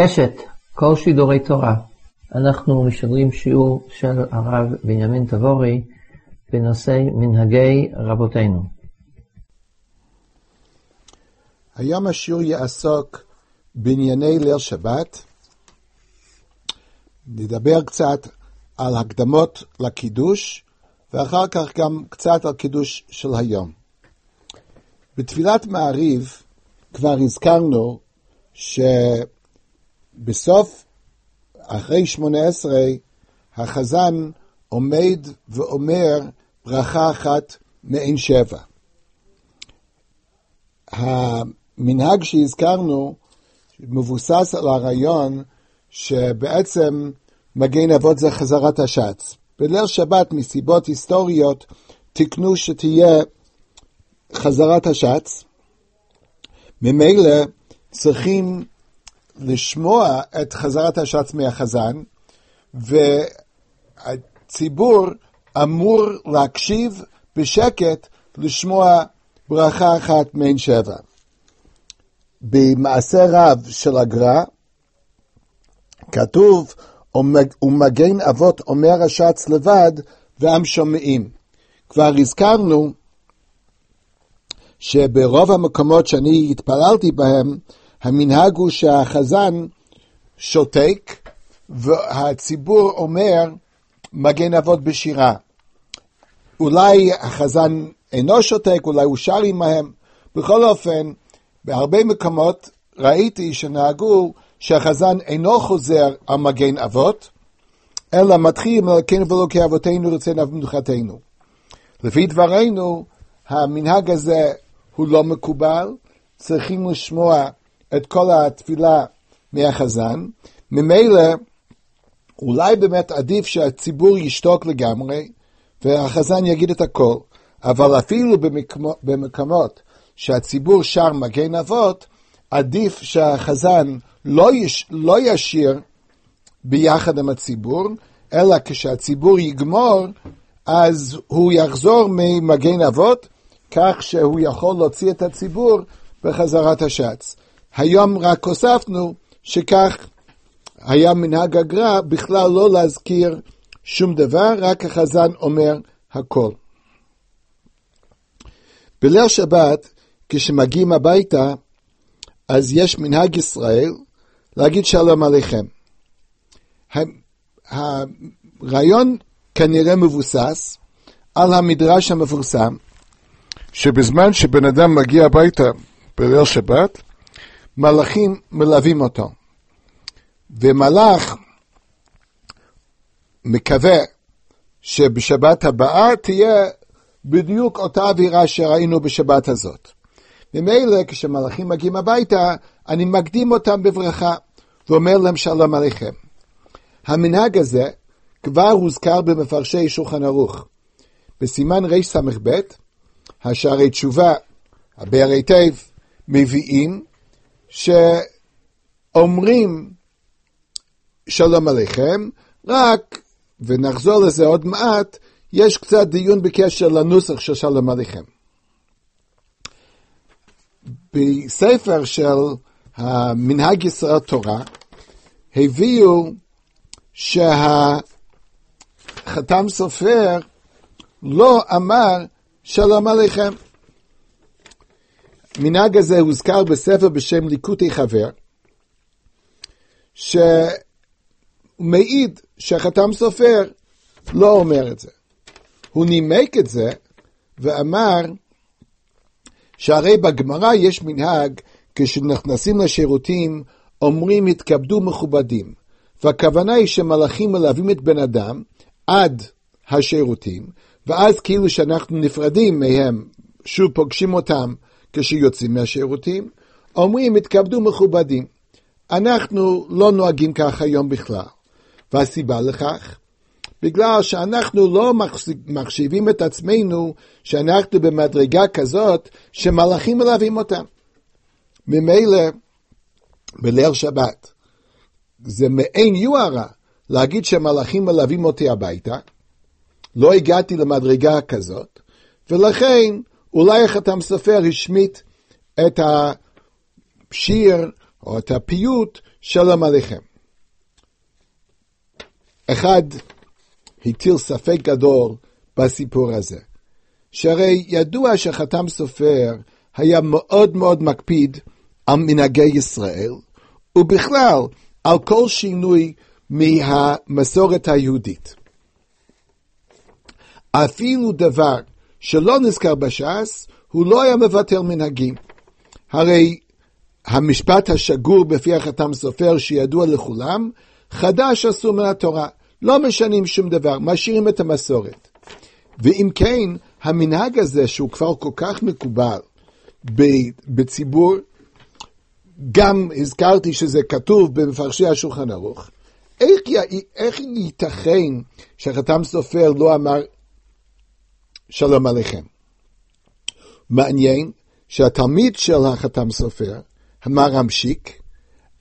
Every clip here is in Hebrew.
קשת, כל שידורי תורה. אנחנו משדרים שיעור של הרב בנימין תבורי בנושא מנהגי רבותינו. היום השיעור יעסוק בענייני ליל שבת. נדבר קצת על הקדמות לקידוש, ואחר כך גם קצת על קידוש של היום. בתפילת מעריב כבר הזכרנו שבסוף, אחרי שמונה עשרה, החזן עומד ואומר ברכה אחת מעין שבע. המנהג שהזכרנו מבוסס על הרעיון שבעצם מגן אבות זה חזרת השץ. בליל שבת, מסיבות היסטוריות, תקנו שתהיה חזרת השץ. ממילא צריכים לשמוע את חזרת השץ מהחזן, והציבור אמור להקשיב בשקט לשמוע ברכה אחת מעין שבע. במעשה רב של הגר"א כתוב, ומגן אבות אומר השץ לבד, ועם שומעים. כבר הזכרנו שברוב המקומות שאני התפללתי בהם, המנהג הוא שהחזן שותק, והציבור אומר מגן אבות בשירה. אולי החזן אינו שותק, אולי הוא שר עמהם. בכל אופן, בהרבה מקומות ראיתי שנהגו שהחזן אינו חוזר על מגן אבות, אלא מתחיל מלכנו ואלוקי אבותינו רצנו ומנוחתנו. לפי דברינו, המנהג הזה הוא לא מקובל, צריכים לשמוע את כל התפילה מהחזן. ממילא, אולי באמת עדיף שהציבור ישתוק לגמרי, והחזן יגיד את הכל, אבל אפילו במקומות שהציבור שר מגן אבות, עדיף שהחזן לא, יש, לא ישיר ביחד עם הציבור, אלא כשהציבור יגמור, אז הוא יחזור ממגן אבות, כך שהוא יכול להוציא את הציבור בחזרת השץ. היום רק הוספנו שכך היה מנהג הגר"א בכלל לא להזכיר שום דבר, רק החזן אומר הכל. בליל שבת, כשמגיעים הביתה, אז יש מנהג ישראל להגיד שלום עליכם. הרעיון כנראה מבוסס על המדרש המפורסם, שבזמן שבן אדם מגיע הביתה בליל שבת, מלאכים מלווים אותו. ומלאך מקווה שבשבת הבאה תהיה בדיוק אותה אווירה שראינו בשבת הזאת. ממילא כשמלאכים מגיעים הביתה, אני מקדים אותם בברכה, ואומר להם שלום עליכם. המנהג הזה כבר הוזכר במפרשי שולחן ערוך. בסימן רס"ב, השערי תשובה, הבאר היטב, מביאים שאומרים שלום עליכם, רק, ונחזור לזה עוד מעט, יש קצת דיון בקשר לנוסח של שלום עליכם. בספר של המנהג ישראל תורה, הביאו שהחתם סופר לא אמר שלום עליכם. המנהג הזה הוזכר בספר בשם ליקוטי חבר, שמעיד שהחתם סופר לא אומר את זה. הוא נימק את זה ואמר שהרי בגמרא יש מנהג, כשנכנסים לשירותים, אומרים התכבדו מכובדים. והכוונה היא שמלאכים מלווים את בן אדם עד השירותים, ואז כאילו שאנחנו נפרדים מהם, שוב פוגשים אותם כשיוצאים מהשירותים, אומרים התכבדו מכובדים. אנחנו לא נוהגים כך היום בכלל. והסיבה לכך, בגלל שאנחנו לא מחשיבים את עצמנו שאנחנו במדרגה כזאת שמלאכים מלווים אותם. ממילא, בליל שבת, זה מעין יוהרה להגיד שמלאכים מלווים אותי הביתה, לא הגעתי למדרגה כזאת, ולכן אולי החתם סופר השמיט את השיר או את הפיוט שלום עליכם. אחד הטיל ספק גדול בסיפור הזה, שהרי ידוע שחתם סופר היה מאוד מאוד מקפיד על מנהגי ישראל, ובכלל על כל שינוי מהמסורת היהודית. אפילו דבר שלא נזכר בש"ס, הוא לא היה מבטל מנהגים. הרי המשפט השגור בפי החתם סופר, שידוע לכולם, חדש אסור מן התורה. לא משנים שום דבר, משאירים את המסורת. ואם כן, המנהג הזה, שהוא כבר כל כך מקובל בציבור, גם הזכרתי שזה כתוב במפרשי השולחן ערוך, איך, איך ייתכן שהחתם סופר לא אמר שלום עליכם? מעניין שהתלמיד של החתם סופר, המרמשיק,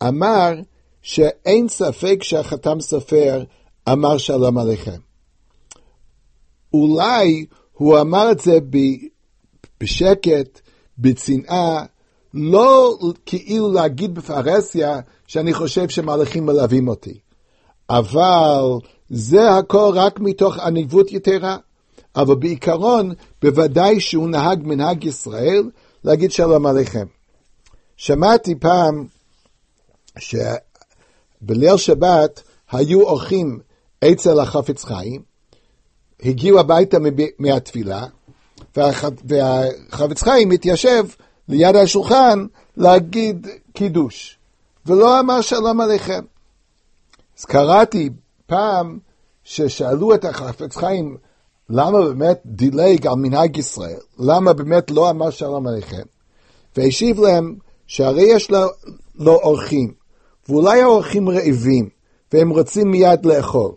אמר שאין ספק שהחתם סופר אמר שלום עליכם. אולי הוא אמר את זה בשקט, בצנעה, לא כאילו להגיד בפרהסיה שאני חושב שמלאכים מלווים אותי. אבל זה הכל רק מתוך עניבות יתרה. אבל בעיקרון, בוודאי שהוא נהג מנהג ישראל להגיד שלום עליכם. שמעתי פעם שבליל שבת היו אורחים אצל החפץ חיים, הגיעו הביתה מהתפילה, והחפץ חיים התיישב ליד השולחן להגיד קידוש, ולא אמר שלום עליכם. אז קראתי פעם ששאלו את החפץ חיים, למה באמת דילג על מנהג ישראל? למה באמת לא אמר שלום עליכם? והשיב להם שהרי יש לו, לו אורחים, ואולי האורחים רעבים, והם רוצים מיד לאכול.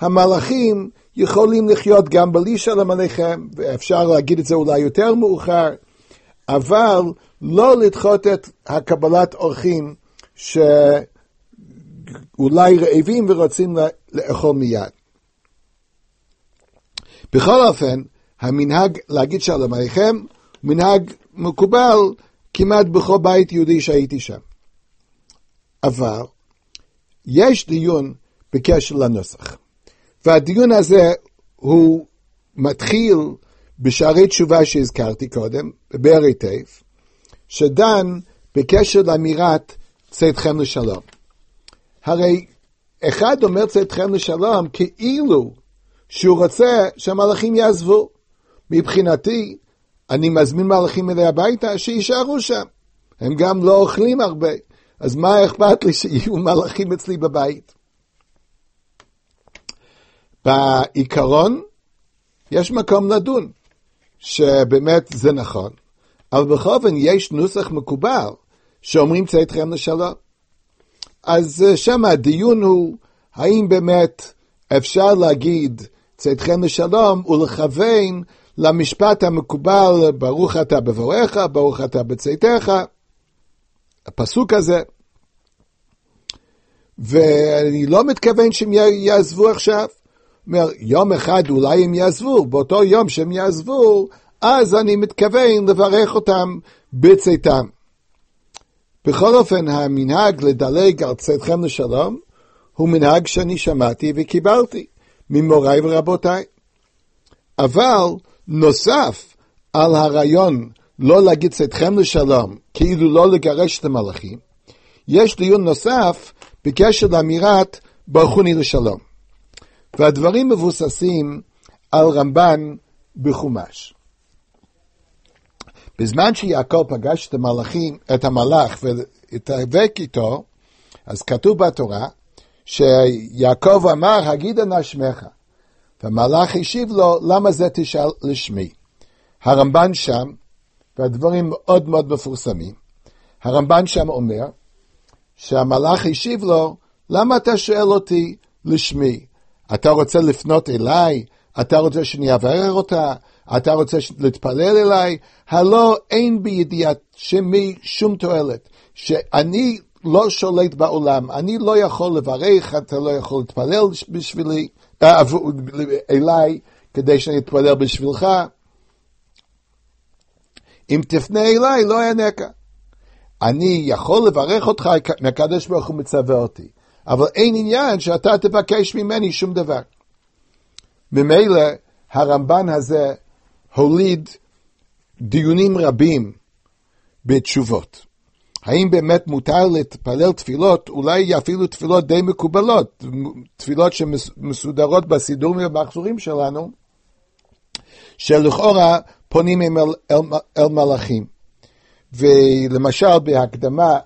המלאכים יכולים לחיות גם בלי שלום עליכם, ואפשר להגיד את זה אולי יותר מאוחר, אבל לא לדחות את הקבלת אורחים שאולי רעבים ורוצים לאכול מיד. בכל אופן, המנהג להגיד שלום עליכם, מנהג מקובל כמעט בכל בית יהודי שהייתי שם. אבל יש דיון בקשר לנוסח. והדיון הזה הוא מתחיל בשערי תשובה שהזכרתי קודם, בבאר היטב, שדן בקשר לאמירת צאתכם לשלום. הרי אחד אומר צאתכם לשלום כאילו שהוא רוצה שהמלאכים יעזבו. מבחינתי, אני מזמין מלאכים אלי הביתה שיישארו שם. הם גם לא אוכלים הרבה, אז מה אכפת לי שיהיו מלאכים אצלי בבית? בעיקרון, יש מקום לדון, שבאמת זה נכון, אבל בכל אופן יש נוסח מקובל שאומרים צאתכם לשלום. אז אה, שם הדיון הוא, האם באמת אפשר להגיד צאתכם לשלום ולכוון למשפט המקובל, ברוך אתה בבואך, ברוך אתה בצאתך, הפסוק הזה. ואני לא מתכוון שהם יעזבו עכשיו. אומר, יום אחד אולי הם יעזבו, באותו יום שהם יעזבו, אז אני מתכוון לברך אותם בצאתם. בכל אופן, המנהג לדלג על צאתכם לשלום, הוא מנהג שאני שמעתי וקיבלתי ממוריי ורבותיי. אבל נוסף על הרעיון לא להגיד צאתכם לשלום, כאילו לא לגרש את המלאכים, יש דיון נוסף בקשר לאמירת ברכוני לשלום. והדברים מבוססים על רמב"ן בחומש. בזמן שיעקב פגש את המלאכים, את המלאך והתאבק איתו, אז כתוב בתורה שיעקב אמר, הגידה נא שמך. והמלאך השיב לו, למה זה תשאל לשמי? הרמב"ן שם, והדברים מאוד מאוד מפורסמים, הרמב"ן שם אומר שהמלאך השיב לו, למה אתה שואל אותי לשמי? אתה רוצה לפנות אליי? אתה רוצה שאני אברר אותה? אתה רוצה להתפלל אליי? הלא אין בידיעת שמי שום תועלת. שאני לא שולט בעולם, אני לא יכול לברך, אתה לא יכול להתפלל בשבילי, אה, אליי, כדי שאני אתפלל בשבילך. אם תפנה אליי, לא אענקה. אני יכול לברך אותך, מהקדוש ברוך הוא מצווה אותי. אבל אין עניין שאתה תבקש ממני שום דבר. ממילא הרמב"ן הזה הוליד דיונים רבים בתשובות. האם באמת מותר להתפלל תפילות, אולי אפילו תפילות די מקובלות, תפילות שמסודרות בסידורים ובמחזורים שלנו, שלכאורה פונים אל, אל, אל מלאכים. ולמשל בהקדמה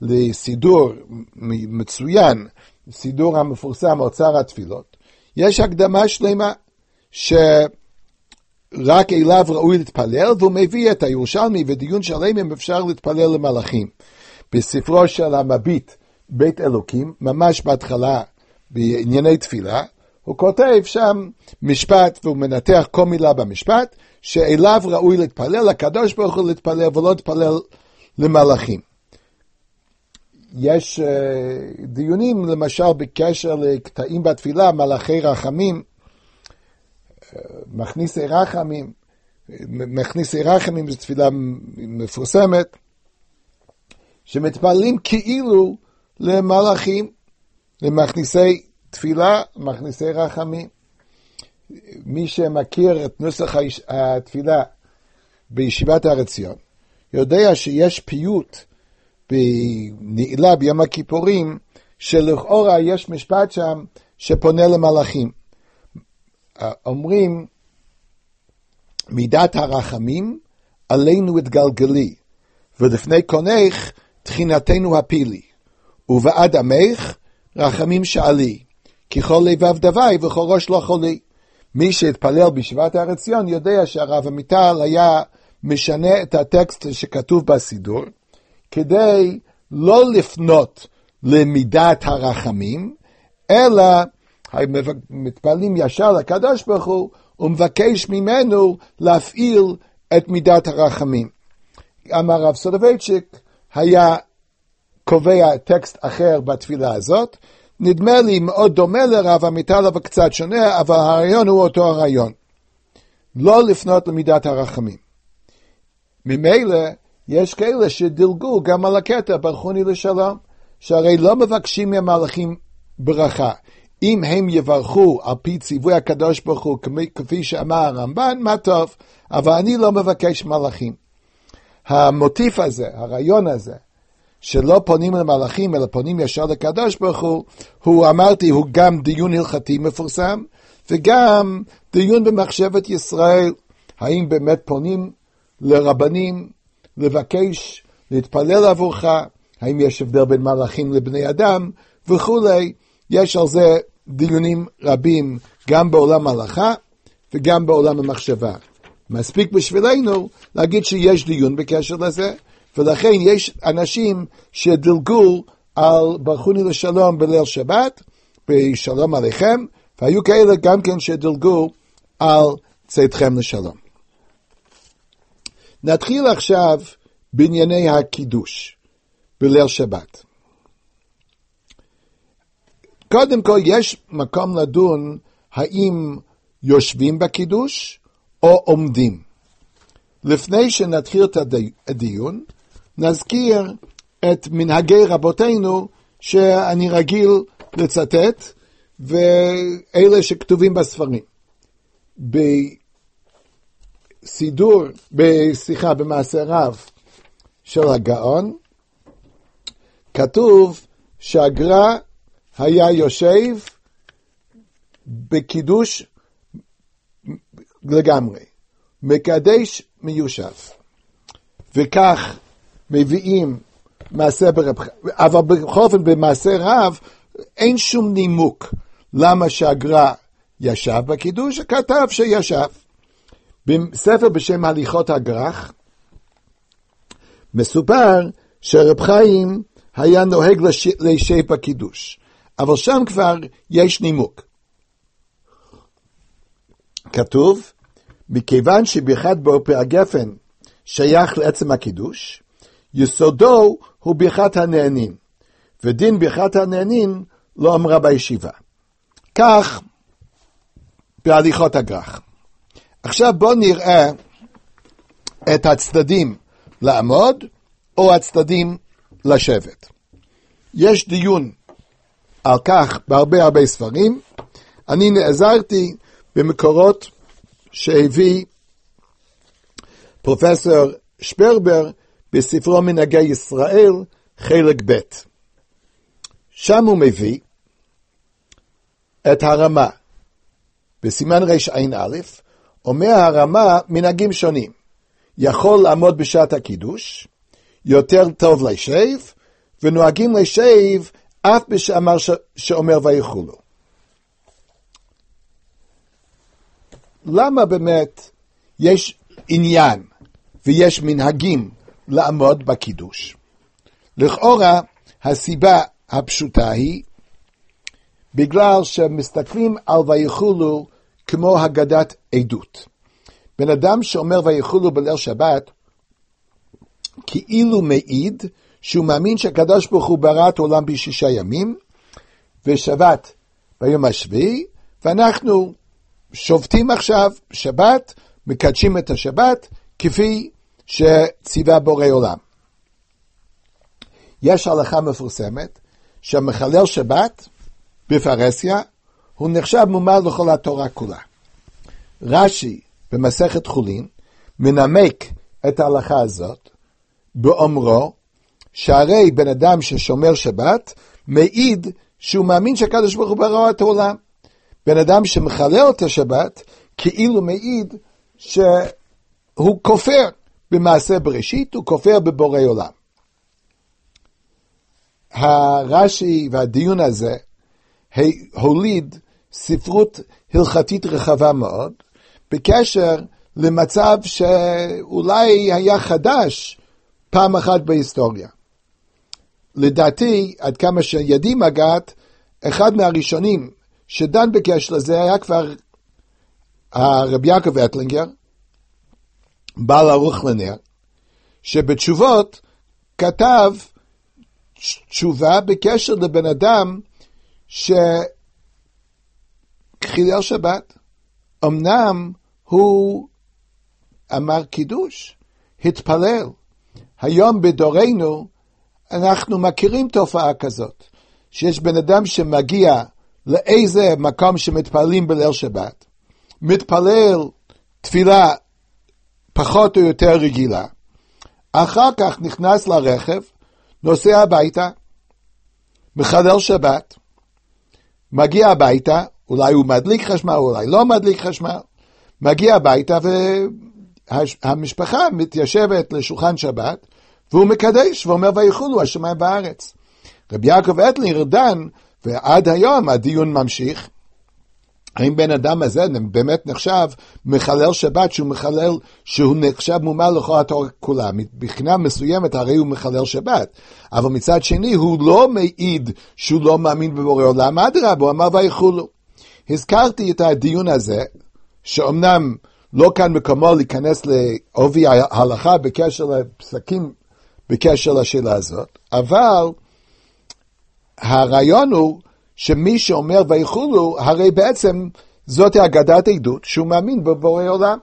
לסידור מצוין, סידור המפורסם אוצר התפילות, יש הקדמה שלמה שרק אליו ראוי להתפלל, והוא מביא את הירושלמי ודיון שלם אם אפשר להתפלל למלאכים. בספרו של המביט, בית אלוקים, ממש בהתחלה בענייני תפילה, הוא כותב שם משפט, והוא מנתח כל מילה במשפט, שאליו ראוי להתפלל, לקדוש ברוך הוא להתפלל ולא להתפלל למלאכים. יש uh, דיונים למשל בקשר לקטעים בתפילה, מלאכי רחמים, מכניסי רחמים, מכניסי רחמים זו תפילה מפורסמת, שמתפללים כאילו למלאכים, למכניסי תפילה, מכניסי רחמים. מי שמכיר את נוסח התפילה בישיבת הר עציון, יודע שיש פיוט בנעילה ביום הכיפורים, שלכאורה יש משפט שם שפונה למלאכים. אומרים, מידת הרחמים עלינו התגלגלי, ולפני קונך תחינתנו הפילי, ובעד עמך רחמים שאלי, כי כל לבב דווי וכל ראש לא חולי. מי שהתפלל בישיבת הר עציון יודע שהרב עמיטל היה משנה את הטקסט שכתוב בסידור, כדי לא לפנות למידת הרחמים, אלא מתפללים ישר לקדוש ברוך הוא ומבקש ממנו להפעיל את מידת הרחמים. אמר הרב סולובייצ'יק, היה קובע טקסט אחר בתפילה הזאת, נדמה לי מאוד דומה לרב עמיטל אבל קצת שונה, אבל הרעיון הוא אותו הרעיון. לא לפנות למידת הרחמים. ממילא יש כאלה שדילגו גם על הקטע ברכוני לשלום, שהרי לא מבקשים מהמלאכים ברכה. אם הם יברכו על פי ציווי הקדוש ברוך הוא, כפי שאמר הרמב"ן, מה טוב, אבל אני לא מבקש מלאכים. המוטיף הזה, הרעיון הזה, שלא פונים למלאכים אלא פונים ישר לקדוש ברוך הוא, הוא אמרתי, הוא גם דיון הלכתי מפורסם, וגם דיון במחשבת ישראל, האם באמת פונים לרבנים לבקש, להתפלל עבורך, האם יש הבדל בין מלאכים לבני אדם וכולי, יש על זה דיונים רבים גם בעולם ההלכה וגם בעולם המחשבה. מספיק בשבילנו להגיד שיש דיון בקשר לזה, ולכן יש אנשים שדילגו על ברכוני לשלום בליל שבת, בשלום עליכם, והיו כאלה גם כן שדילגו על צאתכם לשלום. נתחיל עכשיו בענייני הקידוש בליל שבת. קודם כל, יש מקום לדון האם יושבים בקידוש או עומדים. לפני שנתחיל את הדיון, נזכיר את מנהגי רבותינו שאני רגיל לצטט, ואלה שכתובים בספרים. בסידור, סליחה, במעשה רב של הגאון, כתוב שהגר"א היה יושב בקידוש לגמרי, מקדש מיושב. וכך מביאים מעשה ברב, אבל בכל אופן במעשה רב אין שום נימוק למה שהגר"א ישב בקידוש, כתב שישב. בספר בשם הליכות הגר"ח מסופר שרב חיים היה נוהג להישב בקידוש, אבל שם כבר יש נימוק. כתוב, מכיוון שברכת באופי הגפן שייך לעצם הקידוש, יסודו הוא ברכת הנהנין, ודין ברכת הנהנין לא אמרה בישיבה. כך בהליכות הגר"ח. עכשיו בואו נראה את הצדדים לעמוד או הצדדים לשבת. יש דיון על כך בהרבה הרבה ספרים. אני נעזרתי במקורות שהביא פרופסור שפרבר בספרו מנהגי ישראל, חלק ב'. שם הוא מביא את הרמה. בסימן רע"א אומר הרמה מנהגים שונים. יכול לעמוד בשעת הקידוש, יותר טוב לשב, ונוהגים לשב אף בשאמר ש... שאומר ויכולו. למה באמת יש עניין ויש מנהגים לעמוד בקידוש? לכאורה, הסיבה הפשוטה היא בגלל שמסתכלים על ויכולו כמו הגדת עדות. בן אדם שאומר ויכולו בליל שבת, כאילו מעיד שהוא מאמין שהקדוש ברוך הוא ברא את העולם בשישה ימים, ושבת ביום השביעי, ואנחנו שובתים עכשיו שבת, מקדשים את השבת, כפי שציווה בורא עולם. יש הלכה מפורסמת, שהמחלל שבת בפרהסיה, הוא נחשב מומר לכל התורה כולה. רש"י במסכת חולין מנמק את ההלכה הזאת באומרו שהרי בן אדם ששומר שבת מעיד שהוא מאמין שהקדוש ברוך הוא ברא את העולם. בן אדם שמחלל את השבת כאילו מעיד שהוא כופר במעשה בראשית, הוא כופר בבורא עולם. הרש"י והדיון הזה הוליד ספרות הלכתית רחבה מאוד, בקשר למצב שאולי היה חדש פעם אחת בהיסטוריה. לדעתי, עד כמה שידי מגעת, אחד מהראשונים שדן בקשר לזה היה כבר הרבי יעקב אטלינגר, בעל ערוך לנר, שבתשובות כתב תשובה בקשר לבן אדם שחילל שבת. אמנם הוא אמר קידוש, התפלל. היום בדורנו אנחנו מכירים תופעה כזאת, שיש בן אדם שמגיע לאיזה מקום שמתפללים בליל שבת, מתפלל תפילה פחות או יותר רגילה, אחר כך נכנס לרכב, נוסע הביתה, מחלל שבת, מגיע הביתה, אולי הוא מדליק חשמל, אולי לא מדליק חשמל, מגיע הביתה והמשפחה מתיישבת לשולחן שבת, והוא מקדש ואומר ויכולו השמיים בארץ. רבי יעקב אטלר דן, ועד היום הדיון ממשיך, האם בן אדם הזה באמת נחשב מחלל שבת, שהוא מחלל, שהוא נחשב מומר לכל התורה כולה. מבחינה מסוימת הרי הוא מחלל שבת, אבל מצד שני הוא לא מעיד שהוא לא מאמין בבורא עולם, אדרבה, הוא אמר ויכולו. הזכרתי את הדיון הזה, שאומנם לא כאן מקומו להיכנס לעובי ההלכה בקשר לפסקים בקשר לשאלה הזאת, אבל הרעיון הוא שמי שאומר ויכולו, הרי בעצם זאת אגדת עדות שהוא מאמין בבורא עולם.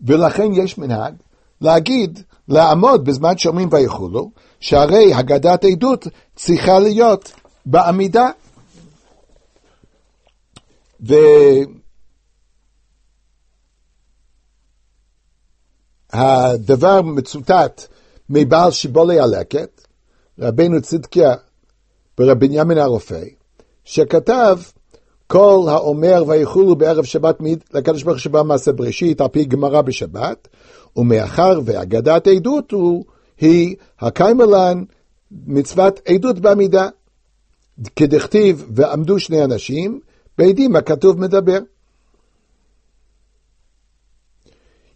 ולכן יש מנהג להגיד, לעמוד בזמן שאומרים ויכולו, שהרי הגדת עדות צריכה להיות בעמידה. והדבר מצוטט מבעל שיבולי הלקט, רבנו צדקיה ברבי בנימין הרופא, שכתב כל האומר ויכולו בערב שבת מעיד לקדוש ברוך שבא מעשה בראשית על פי גמרא בשבת, ומאחר ואגדת עדות הוא, היא הקיימלן מצוות עדות בעמידה. כדכתיב ועמדו שני אנשים, בעדים הכתוב מדבר.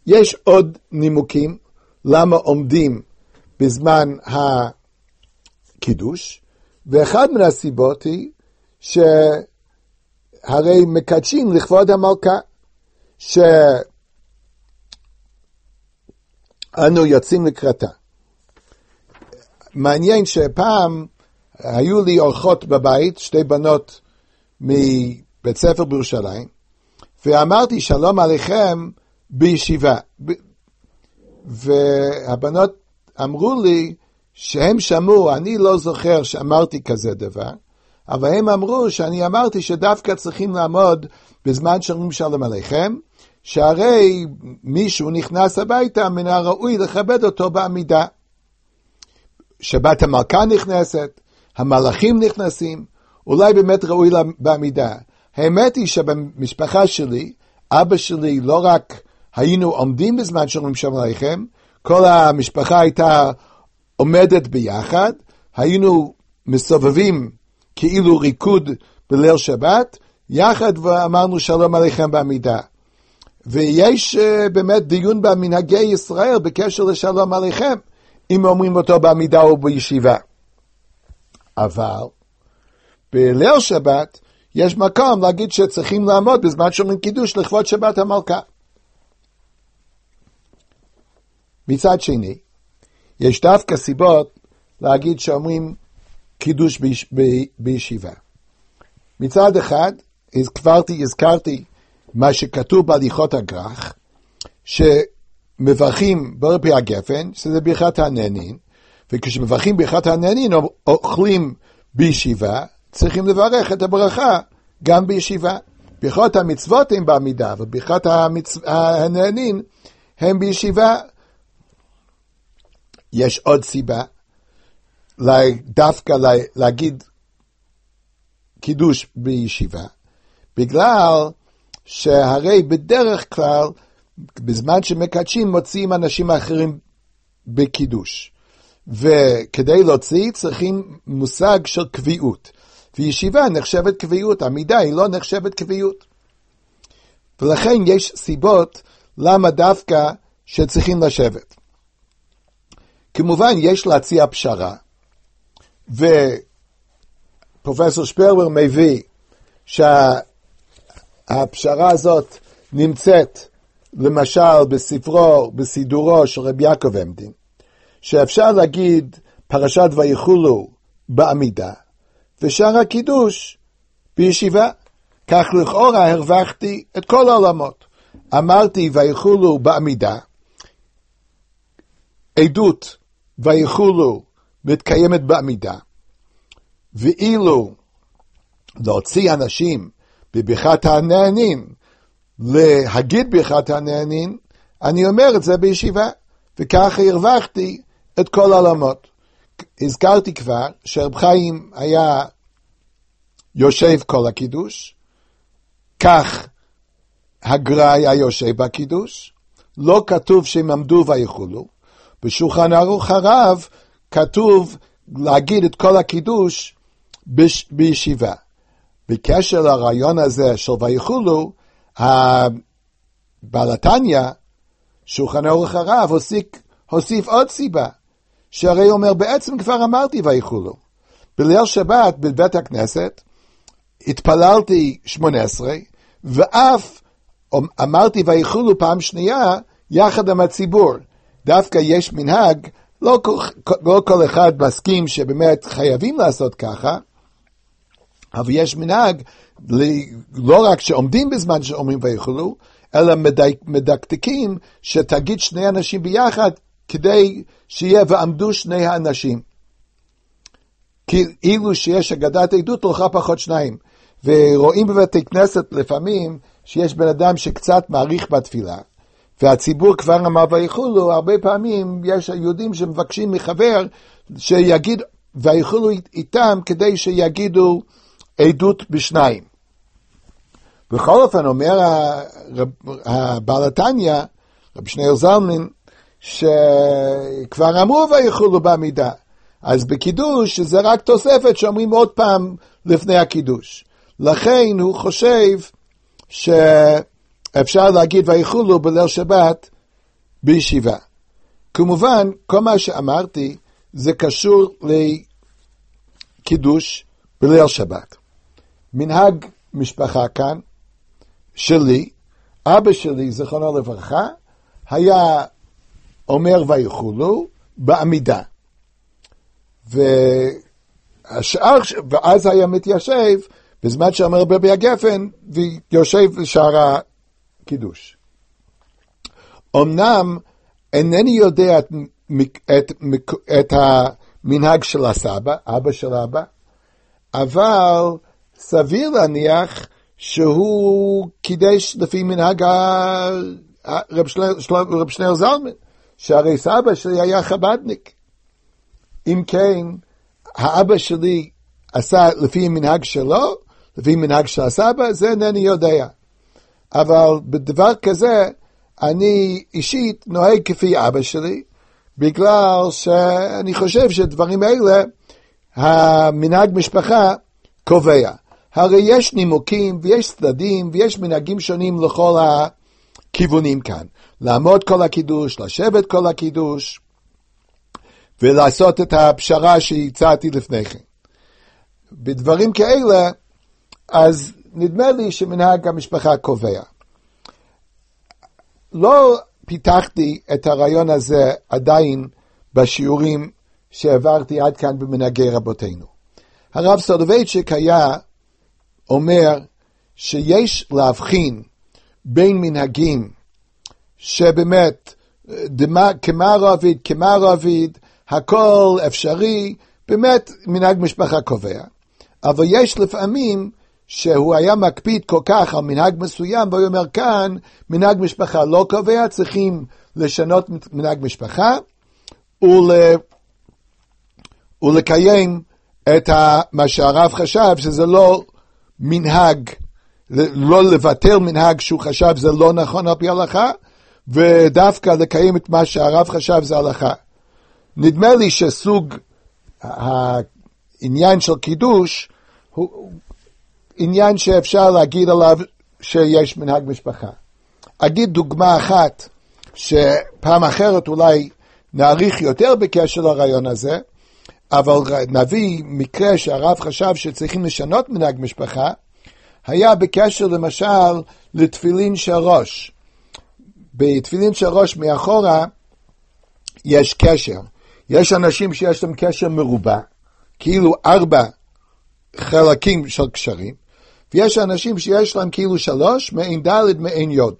יש עוד נימוקים למה עומדים בזמן הקידוש, ואחד מן הסיבות היא שהרי מקדשים לכבוד המלכה, שאנו יוצאים לקראתה. מעניין שפעם היו לי אורחות בבית, שתי בנות מבית ספר בירושלים, ואמרתי שלום עליכם בישיבה. והבנות אמרו לי שהם שמעו, אני לא זוכר שאמרתי כזה דבר, אבל הם אמרו שאני אמרתי שדווקא צריכים לעמוד בזמן שאומרים שלום עליכם, שהרי מישהו נכנס הביתה, מן הראוי לכבד אותו בעמידה. שבת המלכה נכנסת, המלאכים נכנסים, אולי באמת ראוי בעמידה. האמת היא שבמשפחה שלי, אבא שלי לא רק היינו עומדים בזמן שאומרים שלום עליכם, כל המשפחה הייתה עומדת ביחד, היינו מסובבים כאילו ריקוד בליל שבת, יחד ואמרנו שלום עליכם בעמידה. ויש uh, באמת דיון במנהגי ישראל בקשר לשלום עליכם, אם אומרים אותו בעמידה או בישיבה. אבל בליל שבת יש מקום להגיד שצריכים לעמוד בזמן שאומרים קידוש לכבוד שבת המלכה. מצד שני, יש דווקא סיבות להגיד שאומרים קידוש ביש, ב, בישיבה. מצד אחד, הזכרתי, הזכרתי מה שכתוב בהליכות הגרח, שמברכים ברפי הגפן, שזה ברכת הנהנין, וכשמברכים ברכת הנהנין, אוכלים בישיבה, צריכים לברך את הברכה גם בישיבה. ברכות המצוות הן בעמידה, וברכת המצ... הנהנין הם בישיבה. יש עוד סיבה דווקא להגיד קידוש בישיבה, בגלל שהרי בדרך כלל, בזמן שמקדשים, מוציאים אנשים אחרים בקידוש. וכדי להוציא צריכים מושג של קביעות. וישיבה נחשבת קביעות, עמידה היא לא נחשבת קביעות. ולכן יש סיבות למה דווקא שצריכים לשבת. כמובן, יש להציע פשרה, ופרופסור שפרבר מביא שהפשרה הזאת נמצאת למשל בספרו, בסידורו של רבי יעקב עמדין, שאפשר להגיד פרשת ויחולו בעמידה, ושאר הקידוש בישיבה. כך לכאורה הרווחתי את כל העולמות. אמרתי ויחולו בעמידה, עדות ויחולו מתקיימת בעמידה, ואילו להוציא אנשים בברכת הנענין, להגיד ברכת הנענין, אני אומר את זה בישיבה, וככה הרווחתי את כל העולמות. הזכרתי כבר שרב חיים היה יושב כל הקידוש, כך הגרא היה יושב בקידוש, לא כתוב שהם עמדו ויכולו, בשולחן ערוך הרב כתוב להגיד את כל הקידוש בש, בישיבה. בקשר לרעיון הזה של ויכולו, בעל התניא, שולחן ערוך הרב, הוסיף, הוסיף עוד סיבה, שהרי אומר, בעצם כבר אמרתי ויכולו. בליל שבת בבית הכנסת התפללתי שמונה עשרה, ואף אמרתי ויכולו פעם שנייה יחד עם הציבור. דווקא יש מנהג, לא לא כל אחד מסכים שבאמת חייבים לעשות ככה, אבל יש מנהג לא רק שעומדים בזמן שאומרים ויכולו, אלא מדקדקים שתגיד שני אנשים ביחד כדי שיהיה ועמדו שני האנשים. כאילו שיש אגדת עדות הולכה פחות שניים. ורואים בבתי כנסת לפעמים שיש בן אדם שקצת מעריך בתפילה, והציבור כבר אמר ויכולו, הרבה פעמים יש יהודים שמבקשים מחבר שיגיד ויכולו איתם כדי שיגידו עדות בשניים. בכל אופן אומר הבעל התניא, רב שניאל זלמן, שכבר אמרו ויכולו בעמידה. אז בקידוש זה רק תוספת שאומרים עוד פעם לפני הקידוש. לכן הוא חושב שאפשר להגיד ויכולו בליל שבת בישיבה. כמובן, כל מה שאמרתי זה קשור לקידוש בליל שבת. מנהג משפחה כאן, שלי, אבא שלי, זכרונו לברכה, היה אומר ויכולו בעמידה. והשאר, ואז היה מתיישב בזמן שאומר ברבי הגפן, ויושב בשער הקידוש. אמנם אינני יודע את, את המנהג של הסבא, אבא של אבא, אבל סביר להניח שהוא קידש לפי מנהג רב שניאור זלמן, שהרי סבא שלי היה חבדניק. אם כן, האבא שלי עשה לפי מנהג שלו, לפי מנהג של הסבא, זה אינני יודע. אבל בדבר כזה, אני אישית נוהג כפי אבא שלי, בגלל שאני חושב שדברים אלה, המנהג משפחה קובע. הרי יש נימוקים ויש צדדים ויש מנהגים שונים לכל הכיוונים כאן. לעמוד כל הקידוש, לשבת כל הקידוש, ולעשות את הפשרה שהצעתי לפני כן. בדברים כאלה, אז נדמה לי שמנהג המשפחה קובע. לא פיתחתי את הרעיון הזה עדיין בשיעורים שהעברתי עד כאן במנהגי רבותינו. הרב סולובייצ'יק היה אומר שיש להבחין בין מנהגים שבאמת כמה רביד, הכל אפשרי, באמת מנהג משפחה קובע. אבל יש לפעמים שהוא היה מקפיד כל כך על מנהג מסוים, והוא אומר כאן, מנהג משפחה לא קובע, צריכים לשנות מנהג משפחה ול... ולקיים את מה שהרב חשב, שזה לא מנהג, לא לבטל מנהג שהוא חשב זה לא נכון על פי ההלכה, ודווקא לקיים את מה שהרב חשב זה הלכה. נדמה לי שסוג העניין של קידוש הוא עניין שאפשר להגיד עליו שיש מנהג משפחה. אגיד דוגמה אחת, שפעם אחרת אולי נאריך יותר בקשר לרעיון הזה, אבל נביא מקרה שהרב חשב שצריכים לשנות מנהג משפחה, היה בקשר למשל לתפילין של ראש. בתפילין של ראש מאחורה יש קשר. יש אנשים שיש להם קשר מרובע, כאילו ארבע חלקים של קשרים, ויש אנשים שיש להם כאילו שלוש, מעין ד' מעין יוד.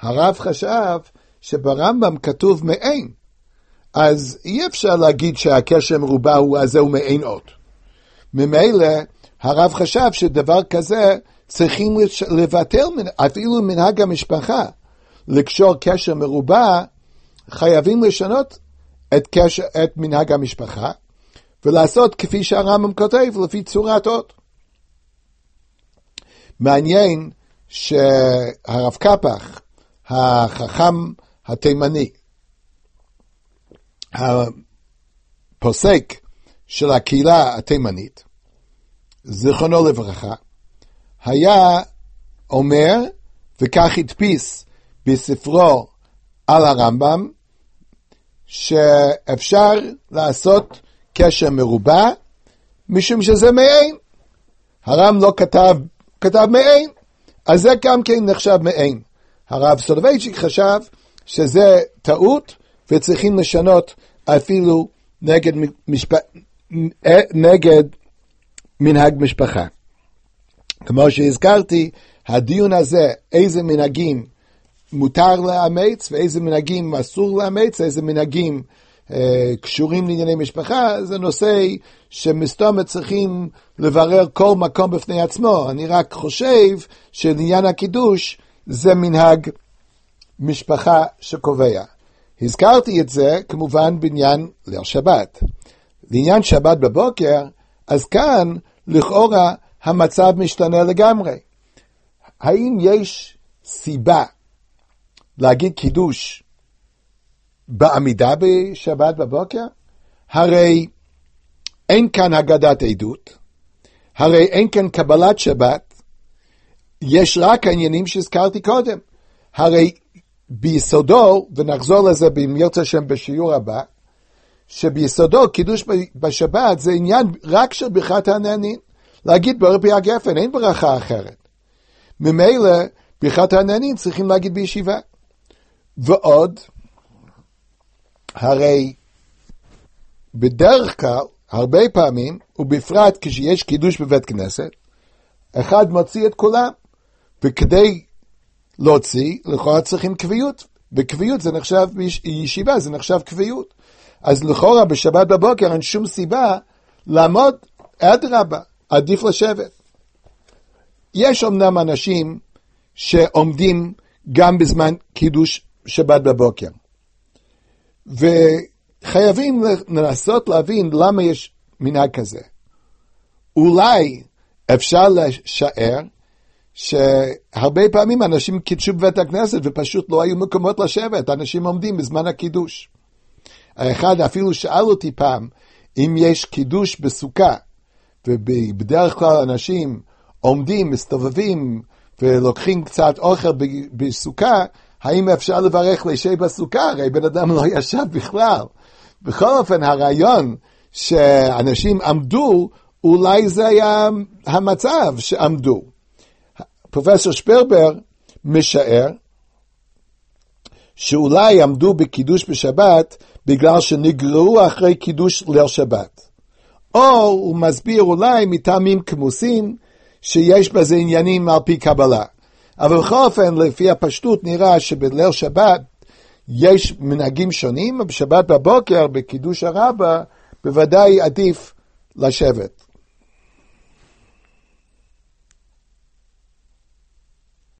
הרב חשב שברמב"ם כתוב מעין, אז אי אפשר להגיד שהקשר מרובע הוא הזה הוא מעין עוד. ממילא הרב חשב שדבר כזה צריכים לבטל אפילו מנהג המשפחה. לקשור קשר מרובע, חייבים לשנות את, קשר, את מנהג המשפחה, ולעשות כפי שהרמב"ם כותב, לפי צורת אות. מעניין שהרב קפח, החכם התימני, הפוסק של הקהילה התימנית, זיכרונו לברכה, היה אומר, וכך הדפיס בספרו על הרמב"ם, שאפשר לעשות קשר מרובע, משום שזה מעין. הרם לא כתב, כתב מעין, אז זה גם כן נחשב מעין. הרב סולובייצ'יק חשב שזה טעות וצריכים לשנות אפילו נגד, משפ... נגד מנהג משפחה. כמו שהזכרתי, הדיון הזה, איזה מנהגים מותר לאמץ ואיזה מנהגים אסור לאמץ, איזה מנהגים אה, קשורים לענייני משפחה, זה נושא שמסתום צריכים לברר כל מקום בפני עצמו. אני רק חושב שלעניין הקידוש זה מנהג משפחה שקובע. הזכרתי את זה כמובן בעניין ליל שבת. לעניין שבת בבוקר, אז כאן לכאורה המצב משתנה לגמרי. האם יש סיבה להגיד קידוש בעמידה בשבת בבוקר? הרי אין כאן הגדת עדות, הרי אין כאן קבלת שבת, יש רק העניינים שהזכרתי קודם. הרי ביסודו, ונחזור לזה אם ירצה שם בשיעור הבא, שביסודו קידוש בשבת זה עניין רק של ברכת העננים. להגיד ברך פי הגפן, אין ברכה אחרת. ממילא ברכת העננים צריכים להגיד בישיבה. ועוד, הרי בדרך כלל, הרבה פעמים, ובפרט כשיש קידוש בבית כנסת, אחד מוציא את כולם, וכדי להוציא, לכאורה צריכים קביעות. וקביעות זה נחשב, ישיבה זה נחשב קביעות. אז לכאורה בשבת בבוקר אין שום סיבה לעמוד, אדרבה, עדיף לשבת. יש אמנם אנשים שעומדים גם בזמן קידוש שבת בבוקר. וחייבים לנסות להבין למה יש מנהג כזה. אולי אפשר לשער שהרבה פעמים אנשים קידשו בבית הכנסת ופשוט לא היו מקומות לשבת, אנשים עומדים בזמן הקידוש. האחד אפילו שאל אותי פעם, אם יש קידוש בסוכה, ובדרך כלל אנשים עומדים, מסתובבים ולוקחים קצת אוכל בסוכה, האם אפשר לברך לישי בסוכה? הרי בן אדם לא ישב בכלל. בכל אופן, הרעיון שאנשים עמדו, אולי זה היה המצב שעמדו. פרופסור שפרבר משער שאולי עמדו בקידוש בשבת בגלל שנגרעו אחרי קידוש ליל שבת. או הוא מסביר אולי מטעמים כמוסים שיש בזה עניינים על פי קבלה. אבל בכל אופן, לפי הפשטות נראה שבליל שבת יש מנהגים שונים, ובשבת בבוקר, בקידוש הרבה, בוודאי עדיף לשבת.